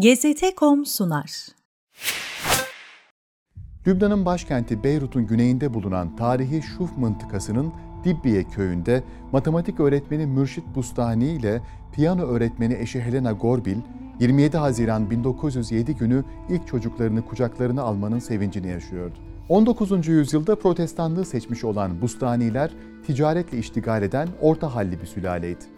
GZT.com sunar. Lübnan'ın başkenti Beyrut'un güneyinde bulunan tarihi Şuf mıntıkasının Dibbiye köyünde matematik öğretmeni Mürşit Bustani ile piyano öğretmeni eşi Helena Gorbil, 27 Haziran 1907 günü ilk çocuklarını kucaklarına almanın sevincini yaşıyordu. 19. yüzyılda protestanlığı seçmiş olan Bustaniler, ticaretle iştigal eden orta halli bir sülaleydi.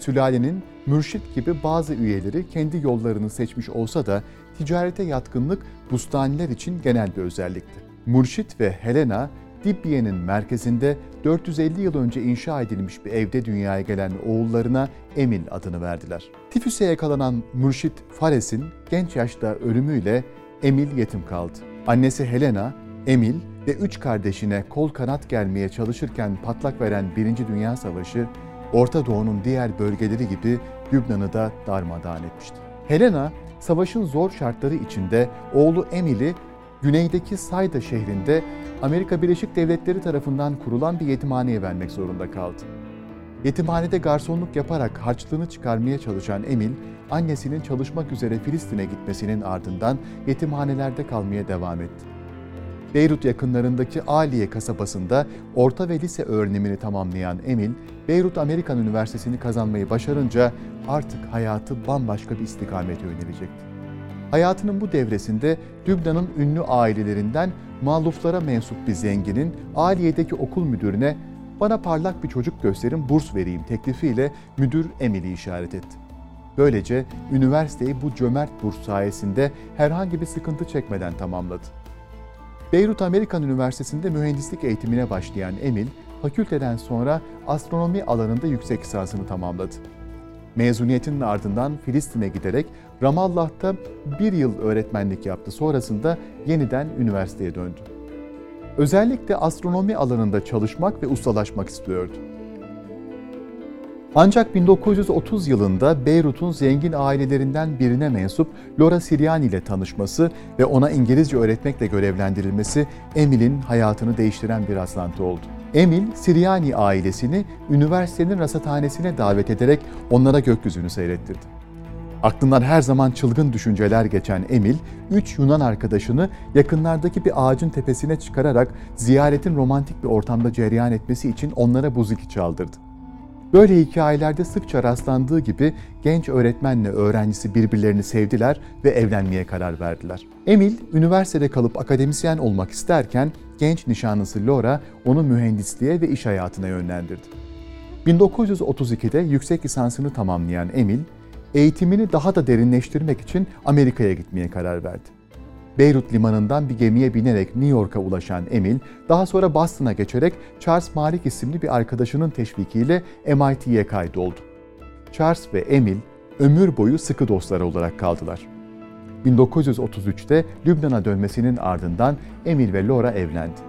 Sülalenin mürşit gibi bazı üyeleri kendi yollarını seçmiş olsa da ticarete yatkınlık Bustaniler için genel bir özellikti. Mürşit ve Helena, Dibbiye'nin merkezinde 450 yıl önce inşa edilmiş bir evde dünyaya gelen oğullarına Emil adını verdiler. Tifüse yakalanan Mürşit Fares'in genç yaşta ölümüyle Emil yetim kaldı. Annesi Helena, Emil ve üç kardeşine kol kanat gelmeye çalışırken patlak veren Birinci Dünya Savaşı, Orta Doğu'nun diğer bölgeleri gibi Lübnan'ı da darmadağın etmişti. Helena, savaşın zor şartları içinde oğlu Emil'i güneydeki Sayda şehrinde Amerika Birleşik Devletleri tarafından kurulan bir yetimhaneye vermek zorunda kaldı. Yetimhanede garsonluk yaparak harçlığını çıkarmaya çalışan Emil, annesinin çalışmak üzere Filistin'e gitmesinin ardından yetimhanelerde kalmaya devam etti. Beyrut yakınlarındaki Aliye kasabasında orta ve lise öğrenimini tamamlayan Emil, Beyrut Amerikan Üniversitesi'ni kazanmayı başarınca artık hayatı bambaşka bir istikamete yönelecekti. Hayatının bu devresinde Lübnan'ın ünlü ailelerinden mağluflara mensup bir zenginin Aliye'deki okul müdürüne bana parlak bir çocuk gösterin burs vereyim teklifiyle müdür Emil'i işaret etti. Böylece üniversiteyi bu cömert burs sayesinde herhangi bir sıkıntı çekmeden tamamladı. Beyrut Amerikan Üniversitesi'nde mühendislik eğitimine başlayan Emil, fakülteden sonra astronomi alanında yüksek lisansını tamamladı. Mezuniyetinin ardından Filistin'e giderek Ramallah'ta bir yıl öğretmenlik yaptı. Sonrasında yeniden üniversiteye döndü. Özellikle astronomi alanında çalışmak ve ustalaşmak istiyordu. Ancak 1930 yılında Beyrut'un zengin ailelerinden birine mensup Laura Siriani ile tanışması ve ona İngilizce öğretmekle görevlendirilmesi Emil'in hayatını değiştiren bir rastlantı oldu. Emil, Siriani ailesini üniversitenin rasathanesine davet ederek onlara gökyüzünü seyrettirdi. Aklından her zaman çılgın düşünceler geçen Emil, üç Yunan arkadaşını yakınlardaki bir ağacın tepesine çıkararak ziyaretin romantik bir ortamda cereyan etmesi için onlara buziki çaldırdı. Böyle hikayelerde sıkça rastlandığı gibi genç öğretmenle öğrencisi birbirlerini sevdiler ve evlenmeye karar verdiler. Emil, üniversitede kalıp akademisyen olmak isterken genç nişanlısı Laura onu mühendisliğe ve iş hayatına yönlendirdi. 1932'de yüksek lisansını tamamlayan Emil, eğitimini daha da derinleştirmek için Amerika'ya gitmeye karar verdi. Beyrut limanından bir gemiye binerek New York'a ulaşan Emil, daha sonra Boston'a geçerek Charles Malik isimli bir arkadaşının teşvikiyle MIT'ye kaydoldu. Charles ve Emil ömür boyu sıkı dostlar olarak kaldılar. 1933'te Lübnan'a dönmesinin ardından Emil ve Laura evlendi.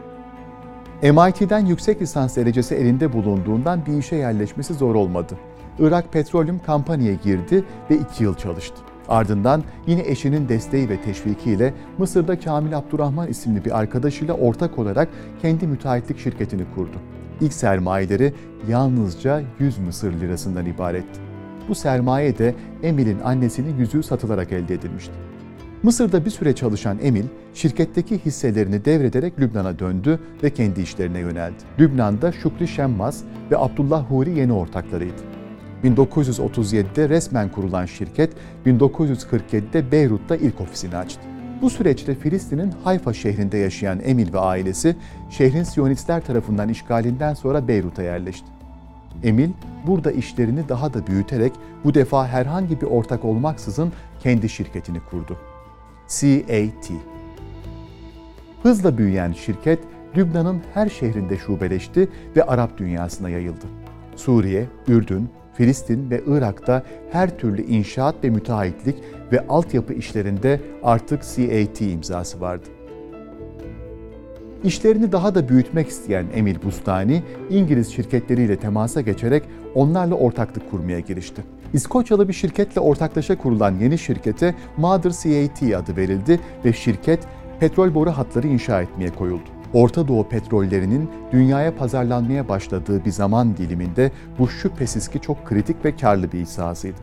MIT'den yüksek lisans derecesi elinde bulunduğundan bir işe yerleşmesi zor olmadı. Irak Petroleum Company'ye girdi ve iki yıl çalıştı. Ardından yine eşinin desteği ve teşvikiyle Mısır'da Kamil Abdurrahman isimli bir arkadaşıyla ortak olarak kendi müteahhitlik şirketini kurdu. İlk sermayeleri yalnızca 100 Mısır lirasından ibaretti. Bu sermaye de Emil'in annesinin yüzüğü satılarak elde edilmişti. Mısır'da bir süre çalışan Emil, şirketteki hisselerini devrederek Lübnan'a döndü ve kendi işlerine yöneldi. Lübnan'da Şükrü Şemmaz ve Abdullah Huri yeni ortaklarıydı. 1937'de resmen kurulan şirket 1947'de Beyrut'ta ilk ofisini açtı. Bu süreçte Filistin'in Hayfa şehrinde yaşayan Emil ve ailesi şehrin Siyonistler tarafından işgalinden sonra Beyrut'a yerleşti. Emil burada işlerini daha da büyüterek bu defa herhangi bir ortak olmaksızın kendi şirketini kurdu. CAT. Hızla büyüyen şirket Lübnan'ın her şehrinde şubeleşti ve Arap dünyasına yayıldı. Suriye, Ürdün, Filistin ve Irak'ta her türlü inşaat ve müteahhitlik ve altyapı işlerinde artık CAT imzası vardı. İşlerini daha da büyütmek isteyen Emil Bustani, İngiliz şirketleriyle temasa geçerek onlarla ortaklık kurmaya girişti. İskoçyalı bir şirketle ortaklaşa kurulan yeni şirkete Mother CAT adı verildi ve şirket petrol boru hatları inşa etmeye koyuldu. Orta Doğu petrollerinin dünyaya pazarlanmaya başladığı bir zaman diliminde bu şüphesiz ki çok kritik ve karlı bir iş sahasıydı.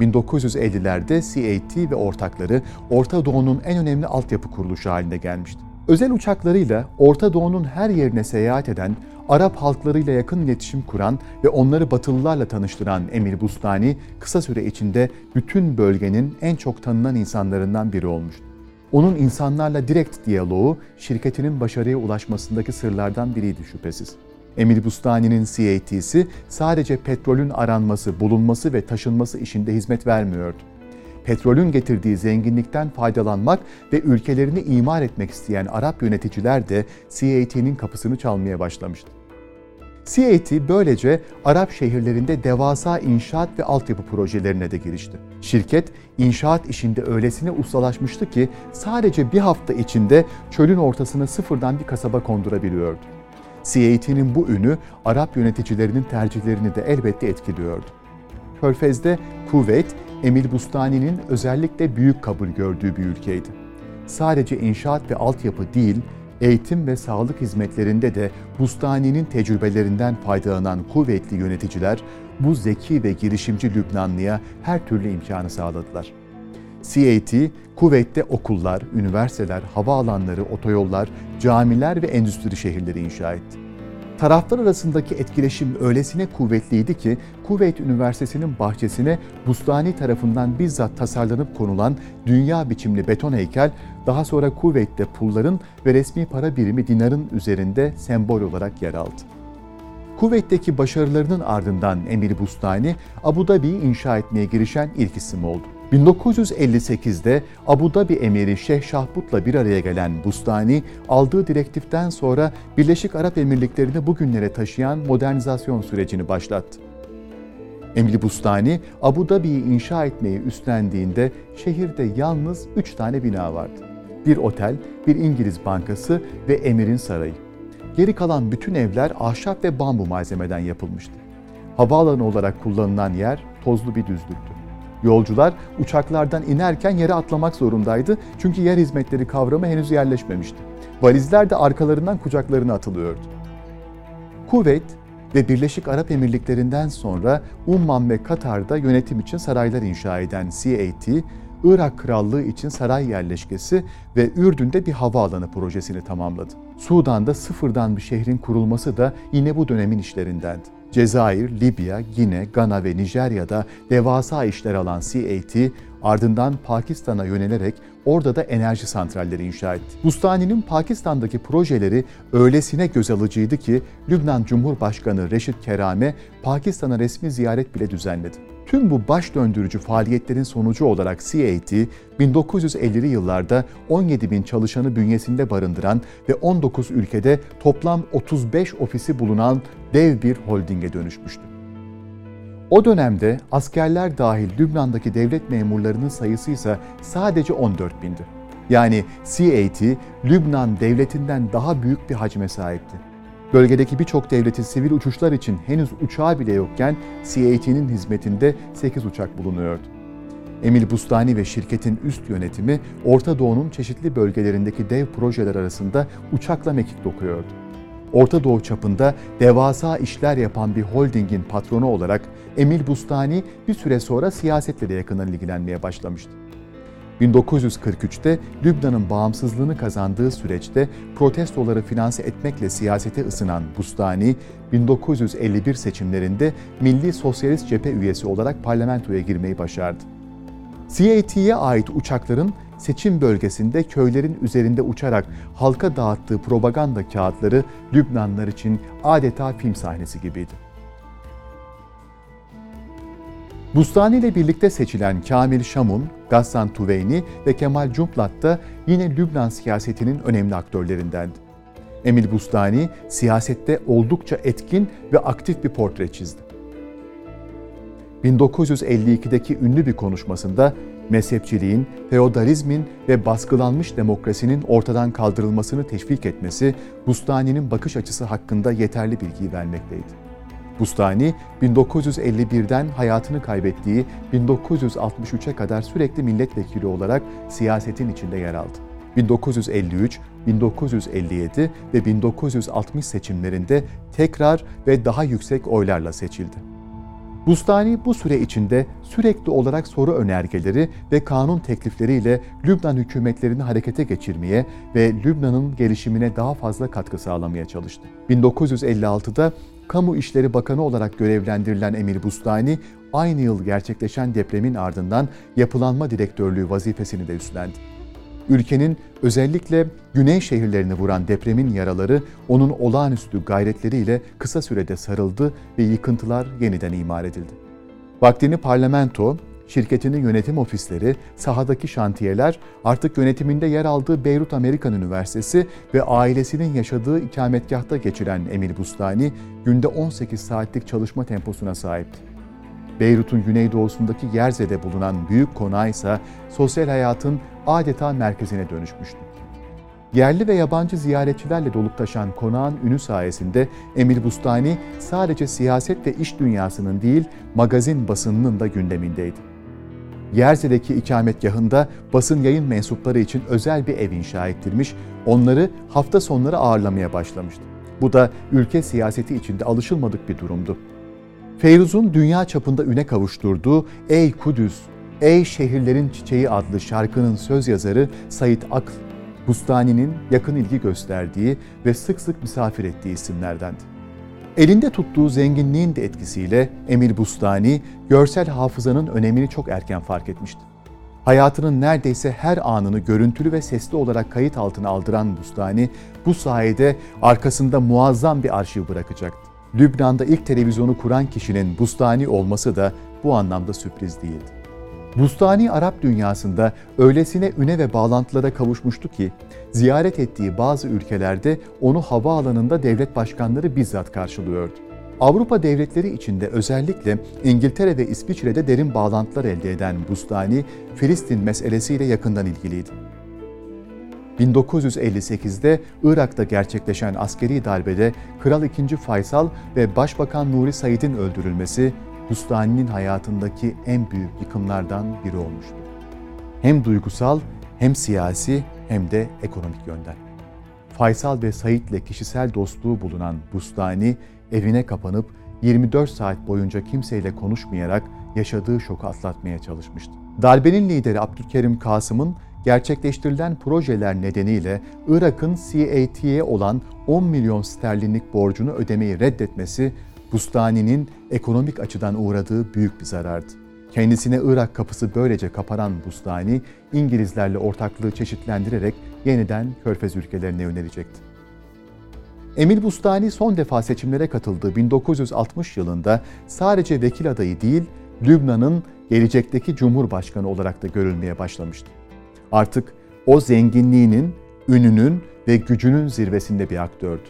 1950'lerde CAT ve ortakları Orta Doğu'nun en önemli altyapı kuruluşu haline gelmişti. Özel uçaklarıyla Orta Doğu'nun her yerine seyahat eden, Arap halklarıyla yakın iletişim kuran ve onları Batılılarla tanıştıran Emir Bustani kısa süre içinde bütün bölgenin en çok tanınan insanlarından biri olmuştu. Onun insanlarla direkt diyaloğu şirketinin başarıya ulaşmasındaki sırlardan biriydi şüphesiz. Emir Bustani'nin CAT'si sadece petrolün aranması, bulunması ve taşınması işinde hizmet vermiyordu. Petrolün getirdiği zenginlikten faydalanmak ve ülkelerini imar etmek isteyen Arap yöneticiler de CAT'nin kapısını çalmaya başlamıştı. CAT böylece Arap şehirlerinde devasa inşaat ve altyapı projelerine de girişti. Şirket inşaat işinde öylesine ustalaşmıştı ki sadece bir hafta içinde çölün ortasına sıfırdan bir kasaba kondurabiliyordu. CAT'nin bu ünü Arap yöneticilerinin tercihlerini de elbette etkiliyordu. Körfez'de Kuveyt, Emil Bustani'nin özellikle büyük kabul gördüğü bir ülkeydi. Sadece inşaat ve altyapı değil, eğitim ve sağlık hizmetlerinde de Bustani'nin tecrübelerinden faydalanan kuvvetli yöneticiler bu zeki ve girişimci Lübnanlıya her türlü imkanı sağladılar. CAT, Kuveyt'te okullar, üniversiteler, havaalanları, otoyollar, camiler ve endüstri şehirleri inşa etti. Taraflar arasındaki etkileşim öylesine kuvvetliydi ki Kuveyt Üniversitesi'nin bahçesine Bustani tarafından bizzat tasarlanıp konulan dünya biçimli beton heykel daha sonra Kuveyt'te pulların ve resmi para birimi dinarın üzerinde sembol olarak yer aldı. Kuveyt'teki başarılarının ardından Emir Bustani Abu Dhabi'yi inşa etmeye girişen ilk isim oldu. 1958'de Abu Dhabi emiri Şeyh Şahbut'la bir araya gelen Bustani, aldığı direktiften sonra Birleşik Arap Emirlikleri'ni bugünlere taşıyan modernizasyon sürecini başlattı. Emri Bustani, Abu Dhabi'yi inşa etmeyi üstlendiğinde şehirde yalnız üç tane bina vardı. Bir otel, bir İngiliz bankası ve emirin sarayı. Geri kalan bütün evler ahşap ve bambu malzemeden yapılmıştı. Havaalanı olarak kullanılan yer tozlu bir düzlüktü. Yolcular uçaklardan inerken yere atlamak zorundaydı çünkü yer hizmetleri kavramı henüz yerleşmemişti. Valizler de arkalarından kucaklarına atılıyordu. Kuveyt ve Birleşik Arap Emirlikleri'nden sonra Umman ve Katar'da yönetim için saraylar inşa eden CAT, Irak Krallığı için saray yerleşkesi ve Ürdün'de bir havaalanı projesini tamamladı. Sudan'da sıfırdan bir şehrin kurulması da yine bu dönemin işlerindendi. Cezayir, Libya, Gine, Gana ve Nijerya'da devasa işler alan CAT, ardından Pakistan'a yönelerek orada da enerji santralleri inşa etti. Bustani'nin Pakistan'daki projeleri öylesine göz alıcıydı ki Lübnan Cumhurbaşkanı Reşit Kerame Pakistan'a resmi ziyaret bile düzenledi. Tüm bu baş döndürücü faaliyetlerin sonucu olarak CAT, 1950'li yıllarda 17 bin çalışanı bünyesinde barındıran ve 19 ülkede toplam 35 ofisi bulunan dev bir holdinge dönüşmüştü. O dönemde askerler dahil Lübnan'daki devlet memurlarının sayısı ise sadece 14 bindi. Yani CAT, Lübnan devletinden daha büyük bir hacme sahipti. Bölgedeki birçok devletin sivil uçuşlar için henüz uçağı bile yokken CAT'nin hizmetinde 8 uçak bulunuyordu. Emil Bustani ve şirketin üst yönetimi Orta Doğu'nun çeşitli bölgelerindeki dev projeler arasında uçakla mekik dokuyordu. Orta Doğu çapında devasa işler yapan bir holdingin patronu olarak Emil Bustani bir süre sonra siyasetle de yakından ilgilenmeye başlamıştı. 1943'te Lübnan'ın bağımsızlığını kazandığı süreçte protestoları finanse etmekle siyasete ısınan Bustani, 1951 seçimlerinde Milli Sosyalist Cephe üyesi olarak parlamentoya girmeyi başardı. CAT'ye ait uçakların seçim bölgesinde köylerin üzerinde uçarak halka dağıttığı propaganda kağıtları Lübnanlılar için adeta film sahnesi gibiydi. Bustani ile birlikte seçilen Kamil Şamun, Gassan Tuveyni ve Kemal Cumplat da yine Lübnan siyasetinin önemli aktörlerindendi. Emil Bustani siyasette oldukça etkin ve aktif bir portre çizdi. 1952'deki ünlü bir konuşmasında mezhepçiliğin, feodalizmin ve baskılanmış demokrasinin ortadan kaldırılmasını teşvik etmesi Bustani'nin bakış açısı hakkında yeterli bilgi vermekteydi. Bustani 1951'den hayatını kaybettiği 1963'e kadar sürekli milletvekili olarak siyasetin içinde yer aldı. 1953, 1957 ve 1960 seçimlerinde tekrar ve daha yüksek oylarla seçildi. Bustani bu süre içinde sürekli olarak soru önergeleri ve kanun teklifleriyle Lübnan hükümetlerini harekete geçirmeye ve Lübnan'ın gelişimine daha fazla katkı sağlamaya çalıştı. 1956'da Kamu İşleri Bakanı olarak görevlendirilen Emir Bustani, aynı yıl gerçekleşen depremin ardından yapılanma direktörlüğü vazifesini de üstlendi. Ülkenin özellikle güney şehirlerini vuran depremin yaraları onun olağanüstü gayretleriyle kısa sürede sarıldı ve yıkıntılar yeniden imar edildi. Vaktini parlamento, şirketinin yönetim ofisleri, sahadaki şantiyeler, artık yönetiminde yer aldığı Beyrut Amerikan Üniversitesi ve ailesinin yaşadığı ikametgahta geçiren Emil Bustani, günde 18 saatlik çalışma temposuna sahipti. Beyrut'un güneydoğusundaki Yerze'de bulunan büyük konağı ise sosyal hayatın adeta merkezine dönüşmüştü. Yerli ve yabancı ziyaretçilerle dolup taşan konağın ünü sayesinde Emir Bustani sadece siyaset ve iş dünyasının değil, magazin basınının da gündemindeydi. Yerze'deki ikametgahında basın yayın mensupları için özel bir ev inşa ettirmiş, onları hafta sonları ağırlamaya başlamıştı. Bu da ülke siyaseti içinde alışılmadık bir durumdu. Feyruz'un dünya çapında üne kavuşturduğu Ey Kudüs, Ey Şehirlerin Çiçeği adlı şarkının söz yazarı Sait Akl, Bustani'nin yakın ilgi gösterdiği ve sık sık misafir ettiği isimlerdendi. Elinde tuttuğu zenginliğin de etkisiyle Emir Bustani, görsel hafızanın önemini çok erken fark etmişti. Hayatının neredeyse her anını görüntülü ve sesli olarak kayıt altına aldıran Bustani, bu sayede arkasında muazzam bir arşiv bırakacaktı. Lübnan'da ilk televizyonu kuran kişinin Bustani olması da bu anlamda sürpriz değildi. Bustani Arap dünyasında öylesine üne ve bağlantılara kavuşmuştu ki, ziyaret ettiği bazı ülkelerde onu havaalanında devlet başkanları bizzat karşılıyordu. Avrupa devletleri içinde özellikle İngiltere ve İsviçre'de derin bağlantılar elde eden Bustani, Filistin meselesiyle yakından ilgiliydi. 1958'de Irak'ta gerçekleşen askeri darbede Kral II. Faysal ve Başbakan Nuri Said'in öldürülmesi Bustani'nin hayatındaki en büyük yıkımlardan biri olmuştu. Hem duygusal hem siyasi hem de ekonomik yönden. Faysal ve Said'le kişisel dostluğu bulunan Bustani evine kapanıp 24 saat boyunca kimseyle konuşmayarak yaşadığı şoku atlatmaya çalışmıştı. Darbenin lideri Abdülkerim Kasım'ın gerçekleştirilen projeler nedeniyle Irak'ın CAT'ye olan 10 milyon sterlinlik borcunu ödemeyi reddetmesi Bustani'nin ekonomik açıdan uğradığı büyük bir zarardı. Kendisine Irak kapısı böylece kaparan Bustani, İngilizlerle ortaklığı çeşitlendirerek yeniden Körfez ülkelerine yönelecekti. Emil Bustani son defa seçimlere katıldığı 1960 yılında sadece vekil adayı değil, Lübnan'ın gelecekteki cumhurbaşkanı olarak da görülmeye başlamıştı. Artık o zenginliğinin, ününün ve gücünün zirvesinde bir aktördü.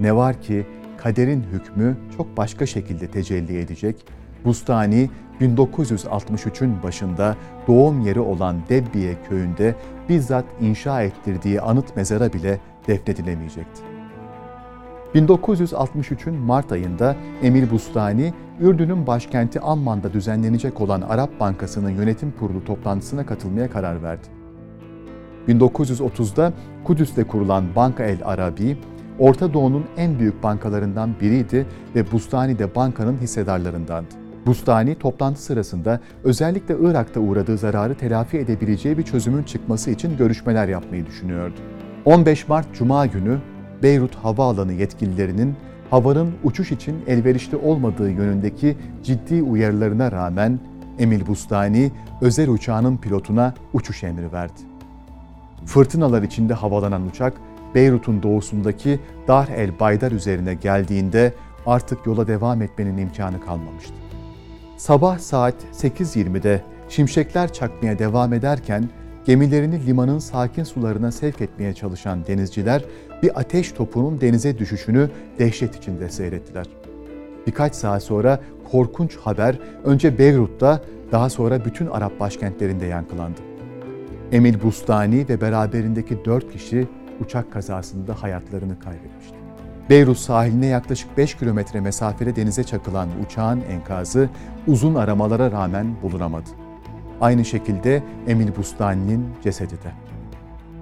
Ne var ki kaderin hükmü çok başka şekilde tecelli edecek. Bustani 1963'ün başında doğum yeri olan Debbiye köyünde bizzat inşa ettirdiği anıt mezara bile defnedilemeyecekti. 1963'ün Mart ayında Emir Bustani, Ürdün'ün başkenti Amman'da düzenlenecek olan Arap Bankası'nın yönetim kurulu toplantısına katılmaya karar verdi. 1930'da Kudüs'te kurulan Banka El Arabi, Orta Doğu'nun en büyük bankalarından biriydi ve Bustani de bankanın hissedarlarındandı. Bustani toplantı sırasında özellikle Irak'ta uğradığı zararı telafi edebileceği bir çözümün çıkması için görüşmeler yapmayı düşünüyordu. 15 Mart Cuma günü Beyrut Havaalanı yetkililerinin havanın uçuş için elverişli olmadığı yönündeki ciddi uyarılarına rağmen Emil Bustani özel uçağının pilotuna uçuş emri verdi. Fırtınalar içinde havalanan uçak Beyrut'un doğusundaki Dar el Baydar üzerine geldiğinde artık yola devam etmenin imkanı kalmamıştı. Sabah saat 8.20'de şimşekler çakmaya devam ederken gemilerini limanın sakin sularına sevk etmeye çalışan denizciler bir ateş topunun denize düşüşünü dehşet içinde seyrettiler. Birkaç saat sonra korkunç haber önce Beyrut'ta daha sonra bütün Arap başkentlerinde yankılandı. Emil Bustani ve beraberindeki dört kişi uçak kazasında hayatlarını kaybetmişti. Beyrut sahiline yaklaşık 5 kilometre mesafede denize çakılan uçağın enkazı uzun aramalara rağmen bulunamadı. Aynı şekilde Emil Bustani'nin cesedi de.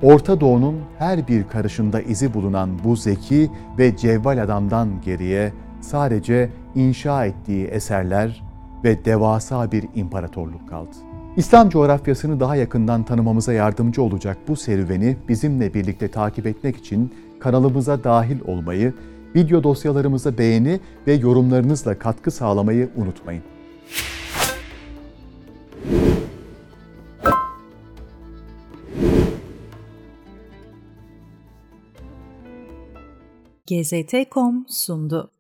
Orta Doğu'nun her bir karışında izi bulunan bu zeki ve cevval adamdan geriye sadece inşa ettiği eserler ve devasa bir imparatorluk kaldı. İslam coğrafyasını daha yakından tanımamıza yardımcı olacak bu serüveni bizimle birlikte takip etmek için kanalımıza dahil olmayı, video dosyalarımıza beğeni ve yorumlarınızla katkı sağlamayı unutmayın. GZT.com sundu.